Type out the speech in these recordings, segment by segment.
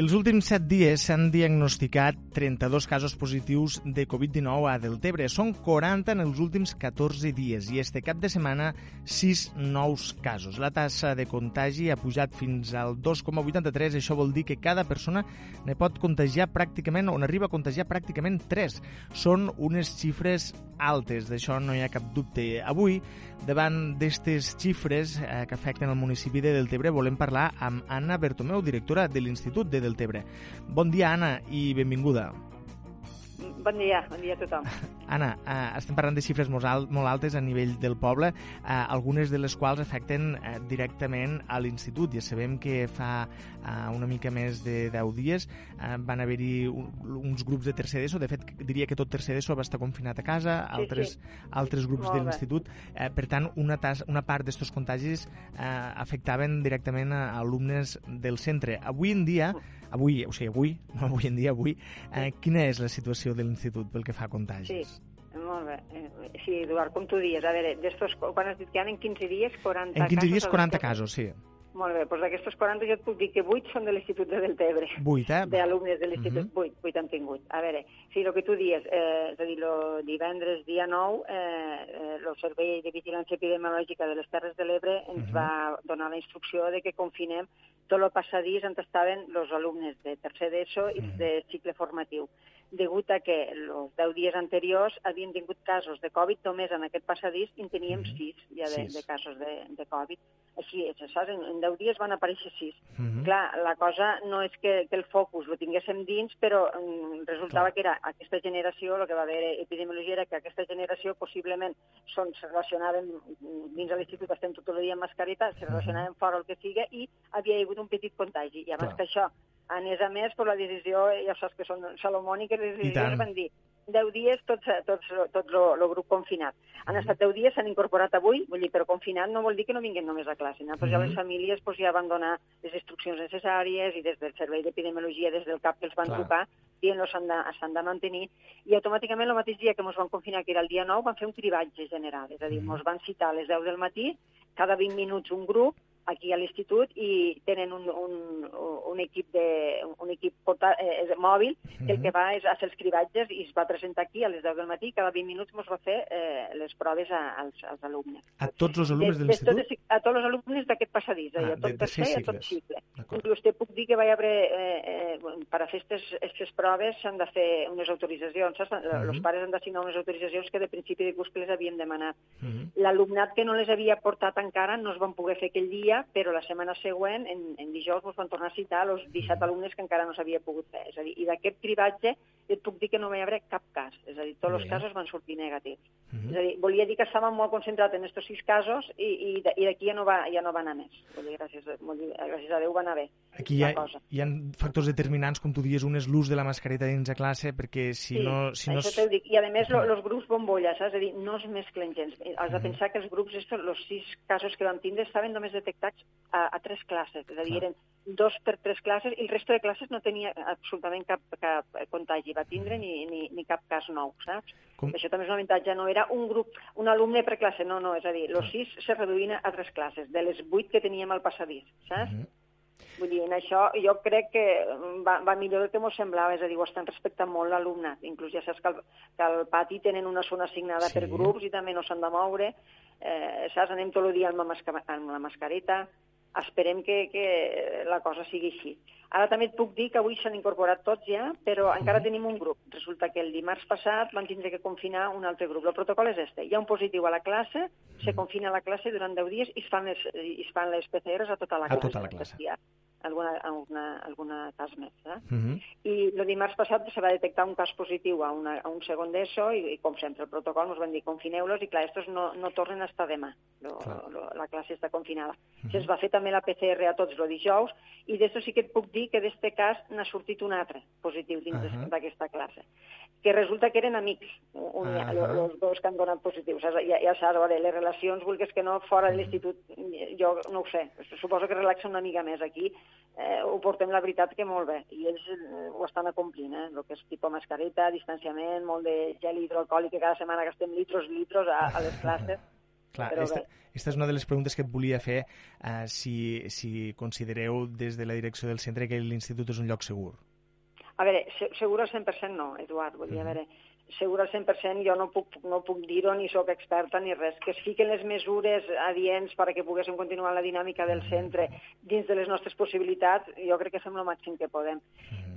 Els últims set dies s'han diagnosticat 32 casos positius de Covid-19 a Deltebre. Són 40 en els últims 14 dies i este cap de setmana 6 nous casos. La tassa de contagi ha pujat fins al 2,83. Això vol dir que cada persona ne pot contagiar pràcticament, o n'arriba a contagiar pràcticament 3. Són unes xifres altes, d'això no hi ha cap dubte. Avui, davant d'aquestes xifres eh, que afecten el municipi de Deltebre, volem parlar amb Anna Bertomeu, directora de l'Institut de Deltebre. Bon dia, Anna, i benvinguda. Bon dia, bon dia a tothom. Anna, eh, estem parlant de xifres molt, alt, molt altes a nivell del poble, eh, algunes de les quals afecten eh, directament a l'institut. Ja sabem que fa eh, una mica més de 10 dies eh, van haver-hi un, uns grups de tercer d'ESO, de fet diria que tot tercer d'ESO va estar confinat a casa, sí, altres, sí. altres grups de l'institut. Eh, per tant, una, tas, una part d'estos contagis eh, afectaven directament a alumnes del centre. Avui en dia, avui, o sigui, avui, no avui en dia, avui, eh, quina és la situació de l'institut pel que fa a contagis? Sí. Molt bé. Eh, Sí, Eduard, com tu dies, a veure, quan has dit que en 15 dies 40 En 15 casos... dies 40 a casos, sí. Molt bé, doncs d'aquestos 40 jo et puc dir que 8 són de l'Institut de Deltebre. 8, eh? D'alumnes de l'Institut, Mhm. 8, 8 han tingut. A veure, sí, el que tu dies, eh, és a dir, el divendres dia 9, eh, el Servei de Vigilància Epidemiològica de les Terres de l'Ebre ens Mhm. va donar la instrucció de que confinem tot el passadís on estaven els alumnes de tercer d'ESO i Mhm. de cicle formatiu degut a que els 10 dies anteriors havien tingut casos de Covid només en aquest passadís i en teníem Mhm. 6 ja de, Sis. de casos de, de Covid. Així és, saps? En, en 10 dies van aparèixer 6. Mhm. Clar, la cosa no és que, que el focus lo tinguéssim dins, però mm, resultava Clar. que era aquesta generació, el que va haver epidemiologia era que aquesta generació possiblement són, se relacionaven, mm, dins de l'institut estem tot el dia amb mascareta, se relacionaven fora el que siga i havia hagut un petit contagi. I abans Clar. que això anés a més, per la decisió, ja saps que són salomòniques, les decisions van dir 10 dies tots, tots, tots el grup confinat. Han estat 10 dies, s'han incorporat avui, vull dir, però confinat no vol dir que no vinguin només a classe. No? Pues ja Mhm. les famílies pues, ja van donar les instruccions necessàries i des del servei d'epidemiologia, des del CAP que els van Clar. trucar, dient-los s'han de, de mantenir, i automàticament el mateix dia que ens van confinar, que era el dia 9, van fer un cribatge general, és a dir, ens van citar a les 10 del matí, cada 20 minuts un grup, aquí a l'institut i tenen un, un, un equip, de, un equip porta, eh, mòbil que el que va és a fer els cribatges i es va presentar aquí a les 10 del matí i cada 20 minuts ens va fer eh, les proves a, als, als alumnes. A tots els alumnes de De- l'institut? A tots els alumnes d'aquest passadís, Ah, a tot de tercer i a tot cicle. Inclús te puc dir que va haver, eh, eh, per a fer aquestes proves s'han de fer unes autoritzacions, saps? Mhm. Els pares han de signar unes autoritzacions que de principi de curs que les havíem demanat. Mhm. L'alumnat que no les havia portat encara no es van poder fer aquell dia, però la setmana següent, en, en dijous, ens van tornar a citar els 17 alumnes que encara no s'havia pogut fer. És a dir, i d'aquest cribatge et puc dir que no va haver cap cas. És a dir, tots els casos van sortir negatius. Mhm. És a dir, volia dir que estàvem molt concentrats en aquests sis casos i, i, i d'aquí ja, no va, ja no va anar més. Vull dir, gràcies, vull dir, gràcies a Déu va anar bé. Aquí hi ha, cosa. hi ha factors determinants, com tu dies, un és l'ús de la mascareta dins de classe, perquè si sí, no... Si no això dic. I a més, Mhm. els grups bombolla, saps? És a dir, no es mesclen gens. Has de Mhm. pensar que els grups, estos, els sis casos que vam tindre, estaven només detectats a, a tres classes. És a dir, eren dos per tres classes i el resto de classes no tenia absolutament cap, cap contagi. Va tindre ni, ni, ni cap cas nou, saps? Com- Això també és un avantatge. No era un grup, un alumne per classe, no, no. És a dir, els sis se reduïen a tres classes, de les vuit que teníem al passadís, saps? Mhm. Vull dir, en això jo crec que va, va millor del que m'ho semblava, és a dir, ho estan respectant molt l'alumnat. Inclús ja saps que al, que al pati tenen una zona assignada Sí. per grups i també no s'han de moure. Eh, saps, anem tot el dia amb la, masca, amb la mascareta. Esperem que, que la cosa sigui així. Ara també et puc dir que avui s'han incorporat tots ja, però encara Mhm. tenim un grup. Resulta que el dimarts passat van tindre que confinar un altre grup. El protocol és este. Hi ha un positiu a la classe, se Mhm. confina la classe durant 10 dies i es fan les, i es fan les PCRs a tota la A classe. tota la classe. Alguna, alguna, alguna cas més. Eh? Mhm. I el dimarts passat se va detectar un cas positiu a, una, a un segon d'ESO i, i, com sempre, el protocol ens van dir confineu-los i, clar, estos no, no tornen a estar demà. Lo, Clar. lo, la classe està confinada. Mhm. Se'ns va fer també la PCR a tots el dijous i d'això sí que et puc dir que d'este cas n'ha sortit un altre positiu dins Ahà. d'aquesta classe que resulta que eren amics, un, Ahà. els dos que han donat positius. Ja, ja saps, veure, les relacions, vulguis que no, fora de l'institut, jo no ho sé, suposo que relaxa una mica més aquí, eh, ho portem la veritat que molt bé, i ells eh, ho estan acomplint, eh? el que és tipus mascareta, distanciament, molt de gel hidroalcohòlic, que cada setmana gastem litros i litros a, a les classes, Clar, però esta, esta és una de les preguntes que et volia fer, uh, si, si considereu des de la direcció del centre que l'institut és un lloc segur. A veure, se- segur al 100% no, Eduard. Vull dir, a veure, segur al 100% jo no puc, no puc dir-ho ni sóc experta ni res. Que es fiquen les mesures adients perquè poguéssim continuar la dinàmica del centre dins de les nostres possibilitats, jo crec que fem el màxim que podem.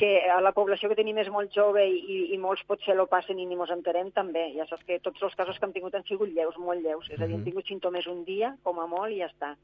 Que a la població que tenim és molt jove i, i molts potser lo passen i ni mos enterem també. Ja saps que tots els casos que hem tingut han sigut lleus, molt lleus. És a dir, hem tingut símptomes un dia, com a molt, i ja està.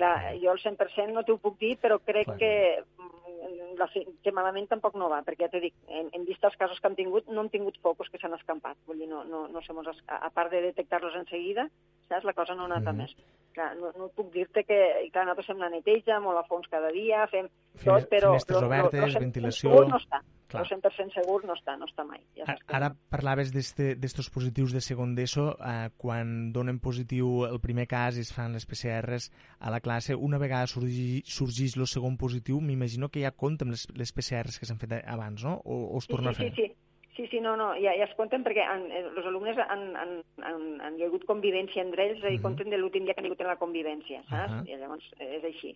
Clar, jo el 100% no t'ho puc dir, però crec Clar. que, mm, la, fi- que malament tampoc no va, perquè ja t'he dit, en, en vista els casos que hem tingut, no hem tingut focus que s'han escampat. Vull dir, no, no, no se mos a, part de detectar-los en seguida, saps? La cosa no ha anat a Mhm. més. Clar, no, no puc dir-te que, i clar, nosaltres fem la neteja molt a fons cada dia, fem Fines- tot, però... finestres obertes, lo 100% ventilació. Segur no està. Clar. El 100% segur no està, no està mai. Ja Ara, ara parlaves d'estos positius de segon d'ESO, eh, quan donen positiu el primer cas i es fan les PCRs a la classe, una vegada surgi, sorgeix el segon positiu, m'imagino que ja compten les, les PCRs que s'han fet abans, no? O, o es Sí, torna sí, a fer? sí, sí. Sí, sí, no, no, ja, ja es compten perquè han, eh, els alumnes han, han, han, han hi ha hagut convivència entre ells, és a dir, compten de l'últim dia que han hagut en la convivència, saps? Ahà. I llavors eh, és així.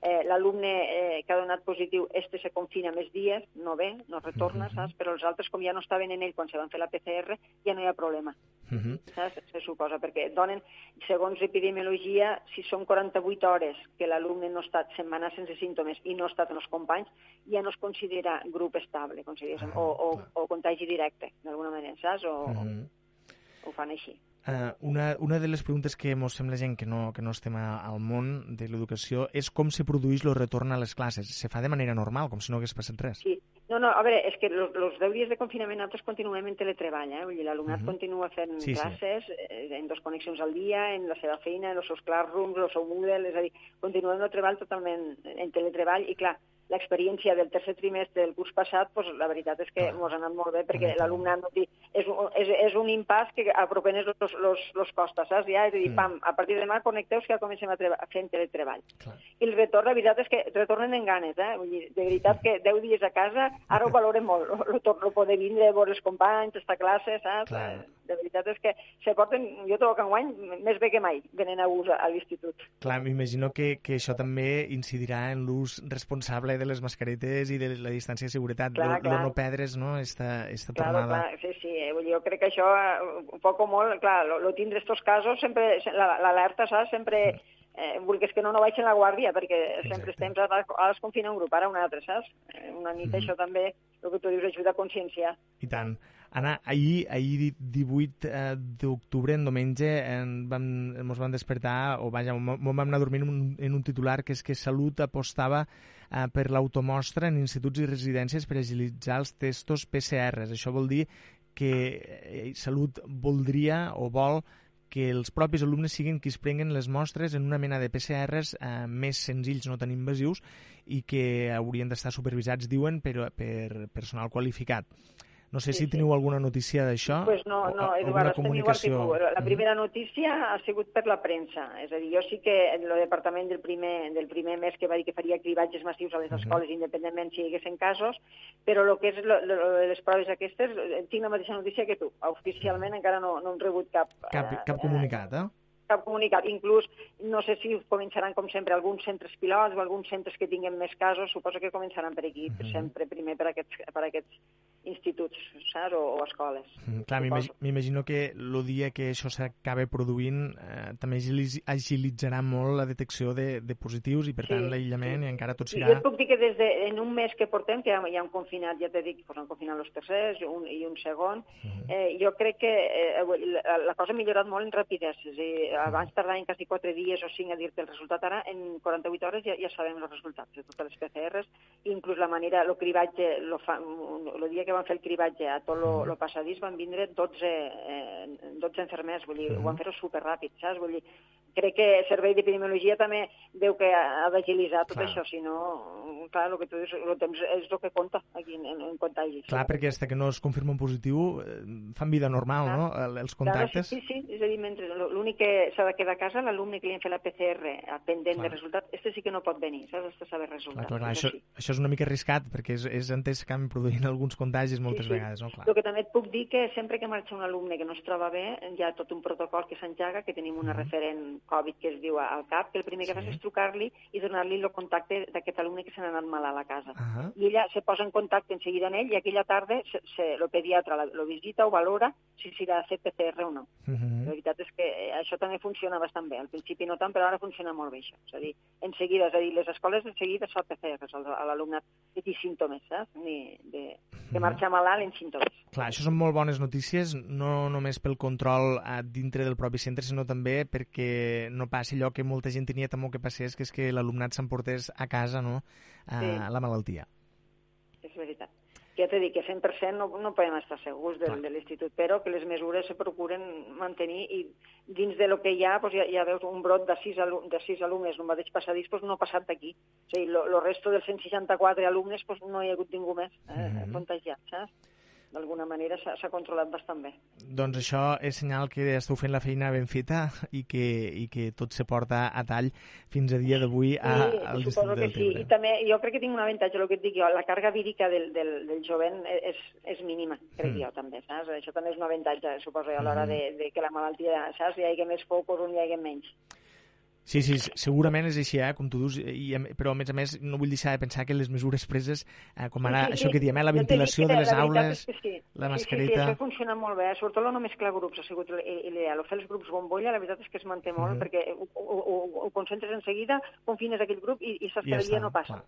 Eh, L'alumne eh, que ha donat positiu, este se confina més dies, no ve, no retorna, Mhm. saps? Però els altres, com ja no estaven en ell quan se van fer la PCR, ja no hi ha problema, Mhm. saps? Se suposa, perquè donen, segons epidemiologia, si són 48 hores que l'alumne no ha estat setmanes sense símptomes i no ha estat en els companys, ja no es considera grup estable, consideréssim, Ah, o, o, clar. o contagi directe, d'alguna manera, saps? O, Mhm. ho fan així. Uh, una, una de les preguntes que ens sembla gent que no, que no estem a, al món de l'educació és com se produeix el retorn a les classes. Se fa de manera normal, com si no hagués passat res. Sí. No, no, a veure, és que els 10 dies de confinament nosaltres continuem en teletreball, eh? Vull dir, l'alumnat Mhm. continua fent Sí, sí. classes eh, en dos connexions al dia, en la seva feina, en els seus classrooms, el seu Moodle, és a dir, continuem el treball totalment en teletreball i, clar, l'experiència del tercer trimestre del curs passat, pues, la veritat és que ens ha anat molt bé perquè l'alumnat no és, un, és, és un impàs que apropen els, los, los, los costes, saps? Ja, és a dir, Mm. pam, a partir de demà connecteu que ja comencem a, treba- a fer teletreball. Clar. I el retorn, la veritat és que retornen en ganes, eh? Vull dir, de veritat que 10 dies a casa, ara ho valorem molt, el torno a poder vindre veure els companys, estar a classe, saps? Clar. Eh, De veritat és que se porten, jo trobo que enguany, més bé que mai, venen a ús a, a l'institut. Clar, m'imagino que, que això també incidirà en l'ús responsable de les mascaretes i de la distància de seguretat, Clar, lo, clar. no perdre's no, esta, esta Claro, tornada. clar, sí, sí, eh, jo crec que això, eh, un poc o molt, clar, lo, lo tindre estos casos, sempre, la- l'alerta, saps? Sempre, eh, vulguis que no, no baixen la guàrdia, perquè sempre Exacte. estem, ara, ara es confina un grup, ara un altre, saps? Eh, Una nit Mhm. això també, el que tu dius, ajuda a conscienciar. I tant. Anna, ahir, ahir 18 eh, d'octubre, en diumenge, en vam, ens vam despertar, o vaja, mo vam anar dormint en un, en un titular que és que Salut apostava eh, per l'automostra en instituts i residències per agilitzar els testos PCRs. Això vol dir que eh, Salut voldria o vol que els propis alumnes siguin qui es prenguen les mostres en una mena de PCRs eh, més senzills, no tan invasius, i que haurien d'estar supervisats, diuen, per, per personal qualificat. No sé Sí, si sí. teniu alguna notícia d'això. Pues no, no, Eduard, estem igual que tu. La Mhm. primera notícia ha sigut per la premsa. És a dir, jo sí que el departament del primer, del primer mes que va dir que faria cribatges massius a les Mhm. escoles, independentment si hi haguessin casos, però el que és lo, lo, les proves aquestes, eh, tinc la mateixa notícia que tu. Oficialment encara no, no hem rebut cap... Cap, eh, cap comunicat, eh? cap comunicat. Inclús, no sé si començaran, com sempre, alguns centres pilots o alguns centres que tinguen més casos, suposo que començaran per aquí, Mhm. sempre primer per aquests, per aquests instituts, saps, o, o escoles. Mm, Clar, m'imagi- m'imagino que el dia que això s'acabe produint eh, també agilitzarà molt la detecció de, de positius i, per Sí, tant, l'aïllament sí. i encara tot I serà... jo et puc dir que des de, en un mes que portem, que ja, han confinat, ja t'he dit, pues han confinat els tercers un, i un segon, Mhm. eh, jo crec que eh, la, la cosa ha millorat molt en rapidesa. És a dir, abans tardaven quasi 4 dies o 5 a dir-te el resultat, ara en 48 hores ja, ja sabem els resultats de totes les PCRs, inclús la manera, el cribatge, el dia que van fer el cribatge a tot el passadís van vindre 12, eh, 12 enfermers, vull dir, Mhm. ho van fer superràpid, saps? Vull dir, crec que el Servei d'Epidemiologia també deu que ha d'agilitzar tot clar. això, si no, clar, el que tu dius, el temps és el que compta aquí en, en, en contagis. Clar, perquè fins que no es confirma un positiu eh, fan vida normal, clar. no?, els contactes. Clar, sí, sí, és a dir, mentre l'únic que s'ha de quedar a casa, l'alumne que li han fet la PCR pendent clar. de resultat, este sí que no pot venir, saps? Este saber resultat. Clar, clar, clar. Això, això és una mica arriscat, perquè és, és entès que han produint alguns contagis moltes sí, sí. vegades, no? Clar. El que també et puc dir que sempre que marxa un alumne que no es troba bé, hi ha tot un protocol que s'enjaga, que tenim una mm. referent Covid que es diu al CAP, que el primer que sí. fas és trucar-li i donar-li el contacte d'aquest alumne que se n'ha anat malalt a casa. Uh -huh. I ella se posa en contacte en seguida amb ell i aquella tarda se, se, el pediatre lo visita o valora si s'hi ha de fer PCR o no. Uh -huh. La veritat és que això també funciona bastant bé. Al principi no tant, però ara funciona molt bé això. És a dir, en seguida, és a dir, les escoles en seguida fa PCR a l'alumnat que té símptomes, saps? Ni de, que marxa malalt en símptomes. Clar, això són molt bones notícies, no només pel control eh, dintre del propi centre, sinó també perquè no passi allò que molta gent tenia temor que passés, que és que l'alumnat s'emportés a casa no? a sí. la malaltia. És veritat. Ja t'he dit que 100% no, no podem estar segurs del, de l'institut, però que les mesures se procuren mantenir i dins de lo que hi ha, doncs ja, ja veus un brot de sis, alum, de sis alumnes, no mateix passadís, doncs no ha passat d'aquí. O sigui, el resto dels 164 alumnes doncs no hi ha hagut ningú més eh, mm -hmm. contagiat, saps? D'alguna manera s'ha controlat bastant bé. Doncs això és senyal que esteu fent la feina ben feta i que, i que tot se porta a tall fins a dia d'avui a, sí, suposo que sí. I també jo crec que tinc un avantatge, el que et dic jo, la càrrega vírica del, del, del jovent és, és mínima, crec mm. jo també, saps? Això també és un avantatge, suposo, a l'hora mm. de, de que la malaltia, saps? Hi hagi més focus o hi hagi menys. Sí, sí, segurament és així, eh, com tu dius, i, però a més a més no vull deixar de pensar que les mesures preses, eh, com ara sí, sí, això que diem, eh, la ventilació de les la aules, sí. la mascareta... Sí, sí, sí, això funciona molt bé, eh? sobretot no mesclar grups ha sigut l'ideal, o fer els grups bombolla, la veritat és que es manté molt, mm -hmm. perquè ho, ho, ho, ho concentres en seguida, confines aquell grup i, i saps que ja no passa.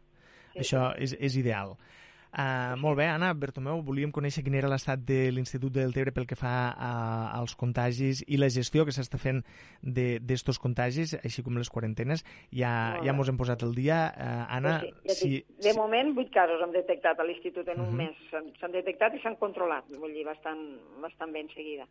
Sí. Això és, és ideal. Uh, molt bé, Anna Bertomeu, volíem conèixer quin era l'estat de l'Institut del Tebre pel que fa a, als contagis i la gestió que s'està fent d'estos contagis, així com les quarantenes. Ja, ja mos hem posat el dia. Uh, Anna, sí, sí. si... De moment, vuit casos hem detectat a l'Institut en un uh mhm. -huh. mes. S'han detectat i s'han controlat, vull dir, bastant, bastant bé en seguida.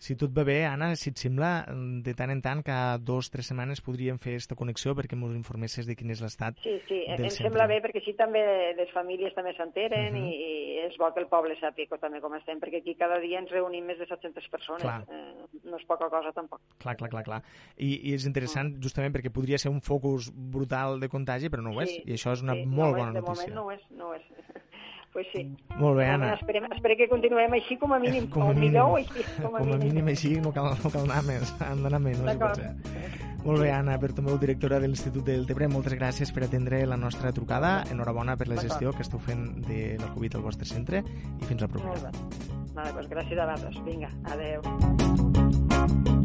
Si tot va bé, Anna, si et sembla, de tant en tant, cada dos o tres setmanes podríem fer aquesta connexió perquè ens informessis de quin és l'estat Sí, sí, em centre. sembla bé perquè així també les famílies també s'enteren uh -huh. i, i és bo que el poble sàpiga també com estem, perquè aquí cada dia ens reunim més de 700 persones. Clar. Eh, no és poca cosa tampoc. Clar, clar, clar. clar. I, I és interessant uh justament perquè podria ser un focus brutal de contagi, però no ho és. Sí, I això és una sí, molt no bona és, notícia. De moment no ho és, no ho és pues sí. Molt bé, Anna. Esperem, esperem que continuem així com a mínim, com a mínim, millor així. Com a, com a mínim. mínim així no cal, no cal anar més, han d'anar menys, no pot ser. Molt bé, Anna Bertomeu, directora de l'Institut del Tebre, moltes gràcies per atendre la nostra trucada. Enhorabona per la gestió que esteu fent de la Covid al vostre centre i fins la propera. Molt bé. Vale, doncs gràcies a vosaltres. Vinga, adeu.